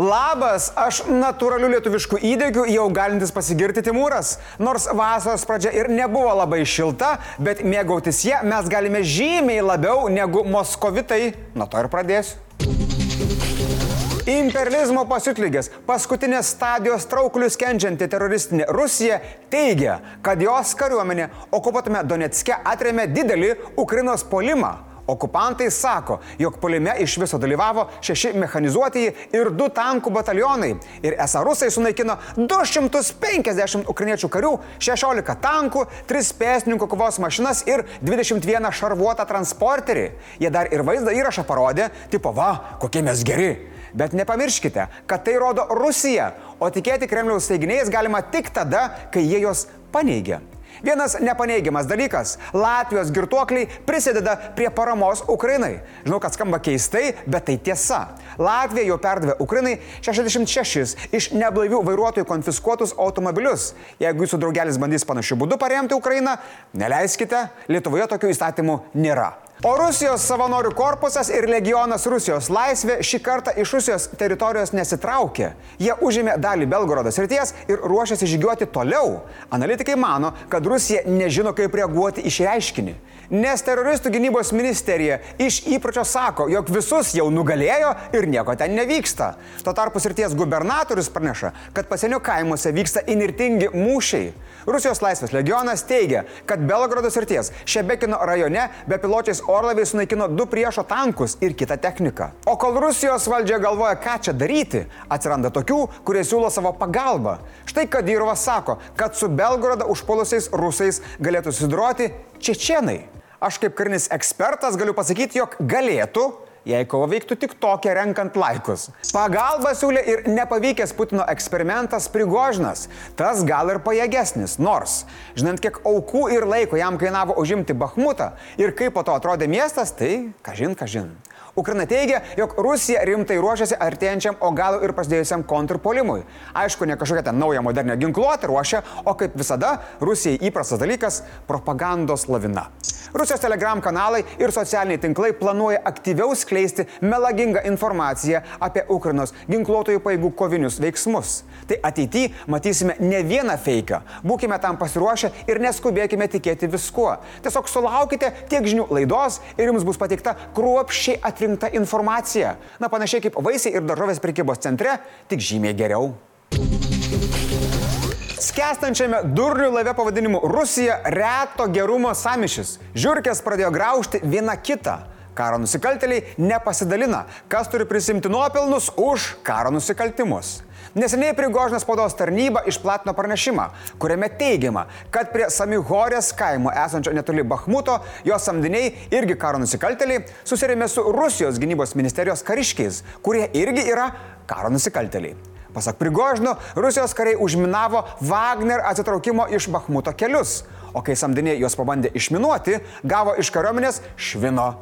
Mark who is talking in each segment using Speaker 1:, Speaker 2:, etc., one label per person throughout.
Speaker 1: Labas, aš natūraliu lietuvišku įdegiu jau galintis pasigirti Timūras. Nors vasaros pradžia ir nebuvo labai šilta, bet mėgautis ją mes galime žymiai labiau negu moskovitai. Nuo to ir pradėsiu. Imperializmo pasiutlygės, paskutinės stadijos traukulius kenčianti teroristinė Rusija teigia, kad jos kariuomenė okupuotame Donetske atrėmė didelį Ukrainos polimą. Okupantai sako, jog polime iš viso dalyvavo šeši mechanizuotieji ir du tankų batalionai. Ir esą rusai sunaikino 250 ukrainiečių karių, 16 tankų, 3 pėsninkų kovos mašinas ir 21 šarvuotą transporterį. Jie dar ir vaizdo įrašą parodė, tipo, va, kokie mes geri. Bet nepamirškite, kad tai rodo Rusija, o tikėti Kremliaus teiginiais galima tik tada, kai jie juos paneigia. Vienas nepaneigiamas dalykas - Latvijos girtuokliai prisideda prie paramos Ukrainai. Žinau, kad skamba keistai, bet tai tiesa. Latvija jau perdavė Ukrainai 66 iš neblaivių vairuotojų konfiskuotus automobilius. Jeigu jūsų draugelis bandys panašiu būdu paremti Ukrainą, neleiskite, Lietuvoje tokių įstatymų nėra. O Rusijos savanorių korpusas ir legionas Rusijos laisvė šį kartą iš Rusijos teritorijos nesitraukė. Jie užėmė dalį Belgorodo srities ir ruošiasi žygiuoti toliau. Analitikai mano, kad Rusija nežino, kaip reaguoti į šį reiškinį. Nes teroristų gynybos ministerija iš įpročio sako, jog visus jau nugalėjo ir nieko ten nevyksta. Tuo tarpu srities gubernatorius praneša, kad pasienio kaimuose vyksta inirtingi mūšiai. Rusijos laisvės legionas teigia, kad Belgrado srities Šebekino rajone bepiločiais orlaiviais sunaikino du priešo tankus ir kitą techniką. O kol Rusijos valdžia galvoja, ką čia daryti, atsiranda tokių, kurie siūlo savo pagalbą. Štai Kadyrovas sako, kad su Belgrado užpolusiais rusais galėtų susidoroti čečienai. Aš kaip karinis ekspertas galiu pasakyti, jog galėtų, jei kova veiktų tik tokia renkant laikus. Pagalba siūlė ir nepavykęs Putino eksperimentas Prigožinas. Tas gal ir pajėgesnis, nors, žinant, kiek aukų ir laiko jam kainavo užimti Bahmutą ir kaip po to atrodė miestas, tai kažin, kažin. Ukraina teigia, jog Rusija rimtai ruošiasi artėjančiam, o gal ir prasidėjusiam kontrpolimui. Aišku, ne kažkokia ten nauja moderninė ginkluotė ruošia, o kaip visada, Rusijai įprastas dalykas - propagandos lavina. Rusijos telegram kanalai ir socialiniai tinklai planuoja aktyviau skleisti melagingą informaciją apie Ukrainos ginkluotojų paėgų kovinius veiksmus. Tai ateityje matysime ne vieną feiką. Būkime tam pasiruošę ir neskubėkime tikėti viskuo. Tiesiog sulaukite tiek žinių laidos ir jums bus pateikta kruopščiai atrinkta informacija. Na panašiai kaip vaisiai ir daržovės prekybos centre, tik žymiai geriau. Skestančiame durnių laive pavadinimu Rusija reto gerumo samišis. Žiūrkės pradėjo graužti vieną kitą. Karo nusikaltėliai nepasidalina, kas turi prisimti nuopelnus už karo nusikaltimus. Neseniai Prigožinas spaudos tarnyba išplatino pranešimą, kuriame teigiama, kad prie Samihorės kaimo esančio netoli Bahmuto jos samdiniai irgi karo nusikaltėliai susirėmė su Rusijos gynybos ministerijos kariškiais, kurie irgi yra karo nusikaltėliai. Pasak Prigožino, Rusijos kariai užminavo Wagner atsitraukimo iš Bahmuto kelius, o kai samdiniai juos pabandė išminuoti, gavo iš kariuomenės švino.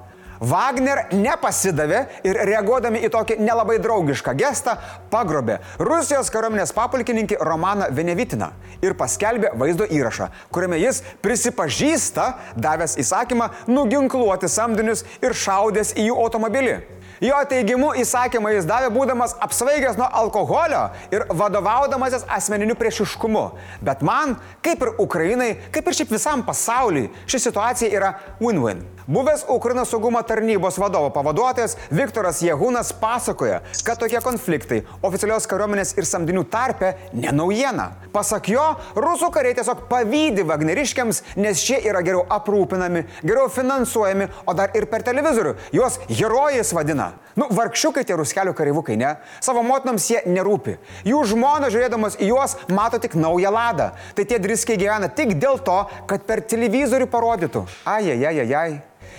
Speaker 1: Wagner nepasidavė ir reaguodami į tokį nelabai draugišką gestą pagrobė Rusijos kariuomenės papulkininkį Romaną Venevitiną ir paskelbė vaizdo įrašą, kuriame jis prisipažįsta, davęs įsakymą nuginkluoti samdinius ir šaudęs į jų automobilį. Jo teigimu įsakymą jis davė būdamas apsvaigęs nuo alkoholio ir vadovaudamasis asmeniniu priešiškumu. Bet man, kaip ir Ukrainai, kaip ir šiaip visam pasauliui, ši situacija yra win-win. Buvęs Ukrainos saugumo tarnybos vadovo pavaduotojas Viktoras Jehūnas pasakoja, kad tokie konfliktai oficialios kariuomenės ir samdinių tarpe ne naujiena. Pasak jo, rusų kariai tiesiog pavydi vagneriškiams, nes šie yra geriau aprūpinami, geriau finansuojami, o dar ir per televizorių. Juos herojais vadina. Nu, vargšiukai tie ruskelių kareivukai, ne? Savo motinoms jie nerūpi. Jų žmona žiūrėdamas į juos mato tik naują ladą. Tai tie driskiai gyvena tik dėl to, kad per televizorių parodytų. Ai, ai, ai, ai.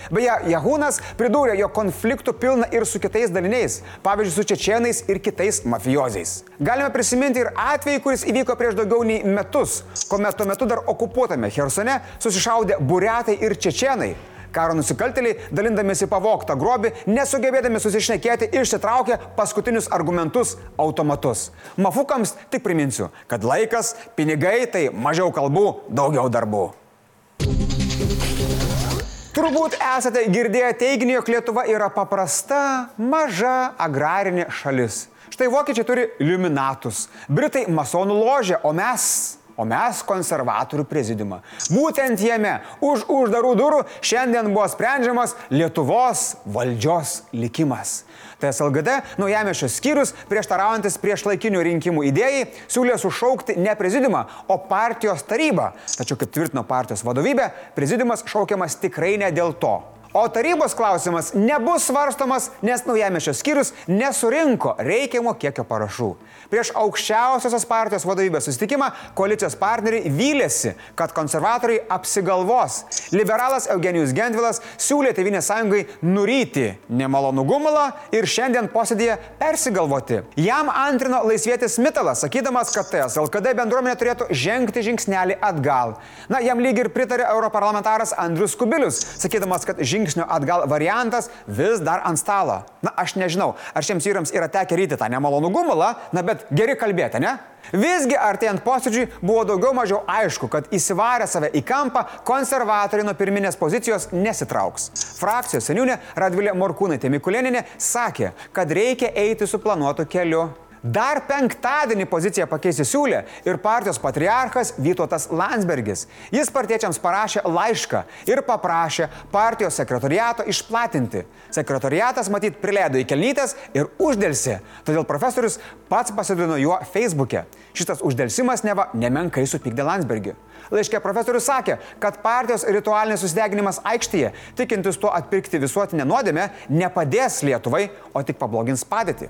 Speaker 1: Beje, Jahūnas pridūrė, jo konfliktų pilna ir su kitais daliniais, pavyzdžiui, su čečienais ir kitais mafiozais. Galime prisiminti ir atvejį, kuris įvyko prieš daugiau nei metus, kuomet tuo metu dar okupuotame Hersone susišaudė buretai ir čečienai. Karo nusikaltėliai, dalindamėsi pavoktą grobį, nesugebėdami susišnekėti, išsitraukė paskutinius argumentus - automatus. Mafukams tik priminsiu, kad laikas, pinigai tai mažiau kalbų, daugiau darbų. Turbūt esate girdėję teiginį, jog Lietuva yra paprasta, maža agrarinė šalis. Štai vokiečiai turi Illuminatus, Britai masonų ložę, o mes o mes konservatorių prezidiumą. Būtent jame už uždarų durų šiandien buvo sprendžiamas Lietuvos valdžios likimas. TSLGD naujamešio skyrius, prieštaraujantis prieš laikinių rinkimų idėjai, siūlė sušaukti ne prezidiumą, o partijos tarybą. Tačiau, kaip tvirtino partijos vadovybė, prezidiumas šaukiamas tikrai ne dėl to. O tarybos klausimas nebus svarstomas, nes naujamešio skyrius nesurinko reikiamo kiekio parašų. Prieš aukščiausiosios partijos vadovybės susitikimą koalicijos partneriai vylėsi, kad konservatoriai apsigalvos. Liberalas Eugenijus Gendvilas siūlė Tevinės sąjungai nuryti nemalonų gumulą ir šiandien posėdėje persigalvoti. Jam antrino laisvėtis Mitalas, sakydamas, kad TSLKD bendruomenė turėtų žengti žingsnelį atgal. Na, jam lyg ir pritarė europarlamentaras Andrius Kubilius, sakydamas, kad žingsnelį žingsnio atgal variantas vis dar ant stalo. Na, aš nežinau, ar šiems vyrams yra tekę ryti tą nemalonų gumulą, na, bet geri kalbėti, ne? Visgi artėjant posėdžiui buvo daugiau mažiau aišku, kad įsivarę save į kampą konservatoriai nuo pirminės pozicijos nesitrauks. Frakcijos seniūnė Radvilė Morkūnaitė Mikulėninė sakė, kad reikia eiti suplanuotu keliu Dar penktadienį poziciją pakeisti siūlė ir partijos patriarchas Vytautas Landsbergis. Jis partiečiams parašė laišką ir paprašė partijos sekretoriato išplatinti. Sekretoriatas matyt prileido į kelnytės ir uždėlsi, todėl profesorius pats pasidalino juo Facebook'e. Šitas uždėlsimas neva nemenkai supykdė Landsbergį. Laiškė profesorius sakė, kad partijos ritualinis susideginimas aikštėje, tikintis tuo atpirkti visuotinę nuodėmę, nepadės Lietuvai, o tik pablogins padėtį.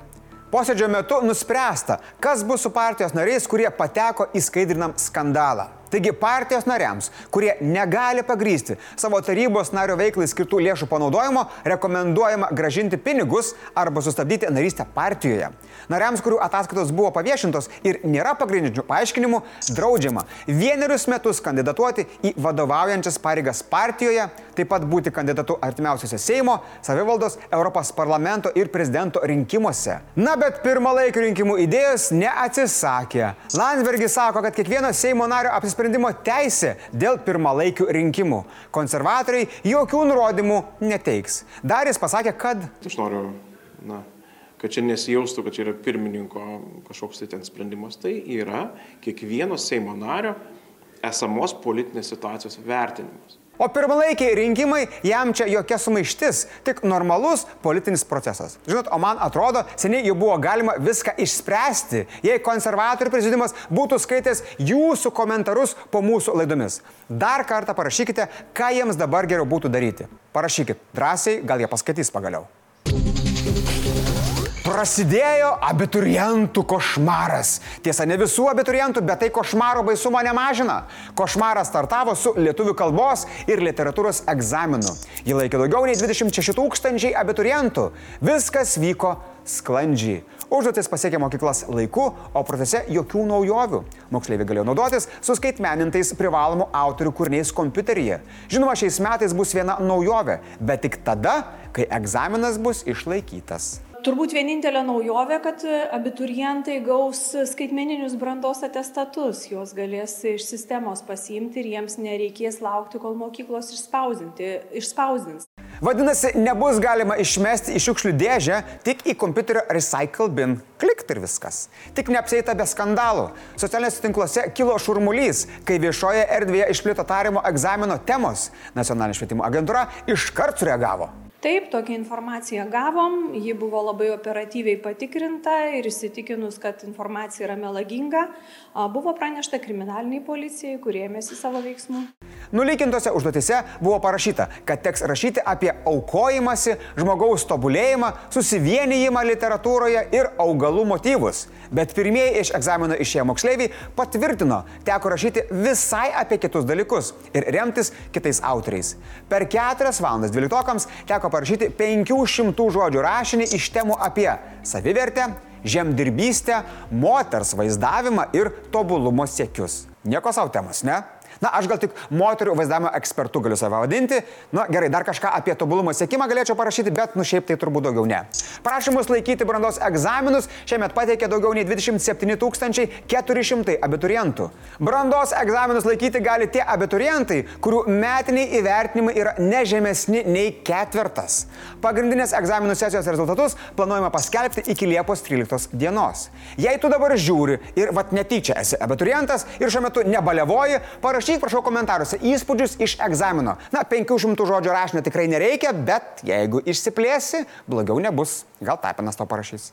Speaker 1: Posėdžio metu nuspręsta, kas bus su partijos nariais, kurie pateko į skaidrinam skandalą. Taigi partijos nariams, kurie negali pagrysti savo tarybos nario veiklai skirtų lėšų panaudojimo, rekomenduojama gražinti pinigus arba sustabdyti narystę partijoje. Nariams, kurių ataskaitos buvo paviešintos ir nėra pagrindinių paaiškinimų, draudžiama vienerius metus kandidatuoti į vadovaujančias pareigas partijoje, taip pat būti kandidatu artimiausiose Seimo, savivaldos, Europos parlamento ir prezidento rinkimuose. Na bet pirmalaikių rinkimų idėjos neatsisakė. Landsbergis sako, kad kiekvieno Seimo nario apsisprendimo sprendimo teisė dėl pirmalaikių rinkimų. Konservatoriai jokių nurodymų neteiks. Dar jis pasakė, kad...
Speaker 2: Aš noriu, na, kad čia nesijaustų, kad čia yra pirmininko kažkoks tai ten sprendimas. Tai yra kiekvieno Seimo nario esamos politinės situacijos vertinimas.
Speaker 1: O pirmalaikiai rinkimai jam čia jokia sumaištis, tik normalus politinis procesas. Žinot, o man atrodo, seniai jau buvo galima viską išspręsti, jei konservatorių prezidiumas būtų skaitęs jūsų komentarus po mūsų laidomis. Dar kartą parašykite, ką jiems dabar geriau būtų daryti. Parašykit drąsiai, gal jie paskaitys pagaliau. Prasidėjo abiturientų košmaras. Tiesa, ne visų abiturientų, bet tai košmaro baisumo nemažina. Košmaras startavo su lietuvių kalbos ir literatūros egzaminu. Jį laikė daugiau nei 26 tūkstančiai abiturientų. Viskas vyko sklandžiai. Užduotis pasiekė mokyklas laiku, o procese jokių naujovių. Moksleiviai galėjo naudotis suskaitmenintais privalomų autorių kūriniais kompiuteryje. Žinoma, šiais metais bus viena naujovė, bet tik tada, kai egzaminas bus išlaikytas.
Speaker 3: Turbūt vienintelė naujovė, kad abiturientai gaus skaitmeninius brandos atestatus, juos galės iš sistemos pasiimti ir jiems nereikės laukti, kol mokyklos išspausdins.
Speaker 1: Vadinasi, nebus galima išmesti į šiukšlių dėžę tik į kompiuterio recycle bin. Klikt ir viskas. Tik neapsėta be skandalų. Socialiniuose tinkluose kilo šurmulys, kai viešoje erdvėje išplito tarimo egzamino temos. Nacionalinė švietimo agentūra iškart sureagavo.
Speaker 3: Taip, tokią informaciją gavom, ji buvo labai operatyviai patikrinta ir įsitikinus, kad informacija yra melaginga, buvo pranešta kriminaliniai policijai, kurie ėmėsi savo veiksmų.
Speaker 1: Nulykintose užduotise buvo parašyta, kad teks rašyti apie aukojimąsi, žmogaus tobulėjimą, susivienijimą literatūroje ir augalų motyvus. Bet pirmieji iš egzamino išėję moksleiviai patvirtino, teko rašyti visai apie kitus dalykus ir remtis kitais autoriais. Per keturias valandas dvyliktokams teko parašyti 500 žodžių rašinį iš temų apie savivertę, žemdirbystę, moters vaizdavimą ir tobulumo siekius. Nieko savo temos, ne? Na, aš gal tik moterių vaizdavimo ekspertų galiu save vadinti. Na, gerai, dar kažką apie tobulumo siekimą galėčiau parašyti, bet, nu, šiaip tai turbūt daugiau ne. Prašymus laikyti brandos egzaminus šiemet pateikė daugiau nei 27 400 abiturientų. Brandos egzaminus laikyti gali tie abiturientai, kurių metiniai įvertinimai yra nežemesni nei ketvirtas. Pagrindinės egzaminų sesijos rezultatus planuojama paskelbti iki Liepos 13 dienos. Jei tu dabar žiūri ir vat netyčia esi abiturientas ir šiuo metu nebalevoji, parašyk prašau komentaruose įspūdžius iš egzamino. Na, 500 žodžių rašinio tikrai nereikia, bet jeigu išsiplėsi, blogiau nebus. Gal tapinas to parašys.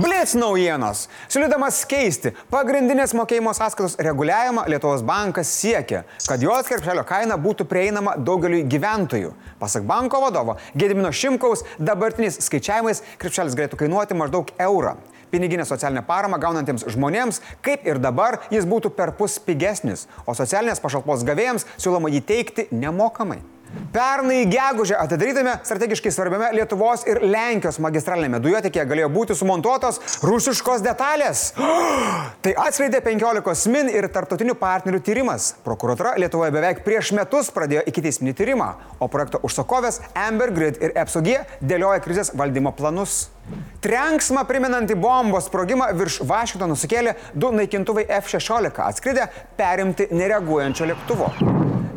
Speaker 1: Blitz naujienos. Siūlydamas keisti pagrindinės mokėjimo sąskaitos reguliavimą, Lietuvos bankas siekia, kad jos krepšelio kaina būtų prieinama daugeliui gyventojų. Pasak banko vadovo Gedimino Šimkaus, dabartiniais skaičiavimais krepšelis galėtų kainuoti maždaug eurą. Piniginę socialinę paramą gaunantiems žmonėms, kaip ir dabar, jis būtų per pus pigesnis, o socialinės pašalpos gavėjams siūloma jį teikti nemokamai. Pernai gegužę atidarytame strategiškai svarbiame Lietuvos ir Lenkijos magistralinėme dujotekėje galėjo būti sumontuotos rusiškos detalės. Tai atskleidė 15 min ir tarptautinių partnerių tyrimas. Prokuratura Lietuvoje beveik prieš metus pradėjo ikiteisminį tyrimą, o projekto užsakovės Amber Grid ir EPSOG dėlioja krizės valdymo planus. Trenksmą priminantį bombos sprogimą virš Vašingtono sukėlė du naikintuvai F-16 atskridę perimti nereaguojančio lėktuvo.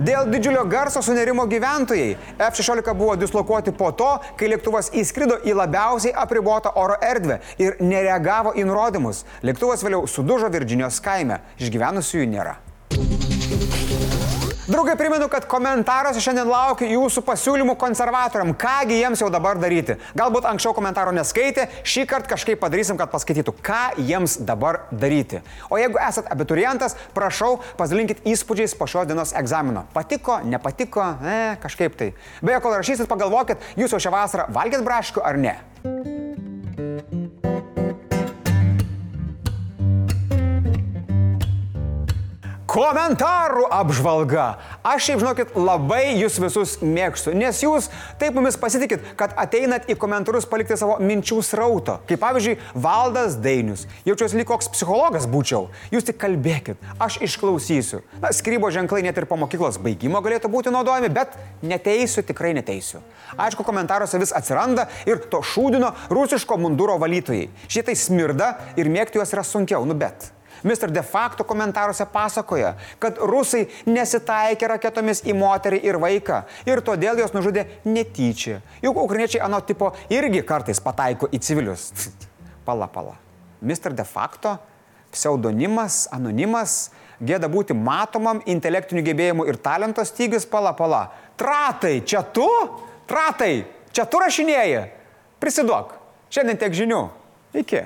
Speaker 1: Dėl didžiulio garso sunerimo gyventojai F-16 buvo dislokuoti po to, kai lėktuvas įskrido į labiausiai apribotą oro erdvę ir nereagavo į nurodymus. Lėktuvas vėliau sudužo Virginijos kaime. Išgyvenusiųjų nėra. Draugai, primenu, kad komentaruose šiandien laukiu jūsų pasiūlymų konservatoriam, kągi jiems jau dabar daryti. Galbūt anksčiau komentaro neskaitė, šį kartą kažkaip padarysim, kad paskaitytų, ką jiems dabar daryti. O jeigu esat abiturientas, prašau, pasidalinkit įspūdžiais po šios dienos egzamino. Patiko, nepatiko, ne, kažkaip tai. Beje, kol rašysit, pagalvokit, jūs jau šią vasarą valgėt braškių ar ne. Komentarų apžvalga. Aš šiaip žinokit, labai jūs visus mėgstu, nes jūs taip mumis pasitikit, kad ateinat į komentarus palikti savo minčių srauto. Kaip pavyzdžiui, Valdas Dainius. Jaučiuosi lyg koks psichologas būčiau. Jūs tik kalbėkit, aš išklausysiu. Na, skrybo ženklai net ir po mokyklos baigimo galėtų būti naudojami, bet neteisiu, tikrai neteisiu. Aišku, komentaruose vis atsiranda ir to šūdino rusiško munduro valytojai. Šitai smirda ir mėgti juos yra sunkiau, nu bet. Mr. De facto komentaruose pasakoja, kad rusai nesitaikė raketomis į moterį ir vaiką ir todėl jos nužudė netyčia. Juk ukrainiečiai anot tipo irgi kartais pataiko į civilius. Pala, pala. Mr. De facto, pseudonimas, anonimas, gėda būti matomam, intelektinių gebėjimų ir talento stygis, pala, pala. Tratai, čia tu? Tratai, čia tu rašinėjai? Prisiduok. Šiandien tiek žinių. Iki.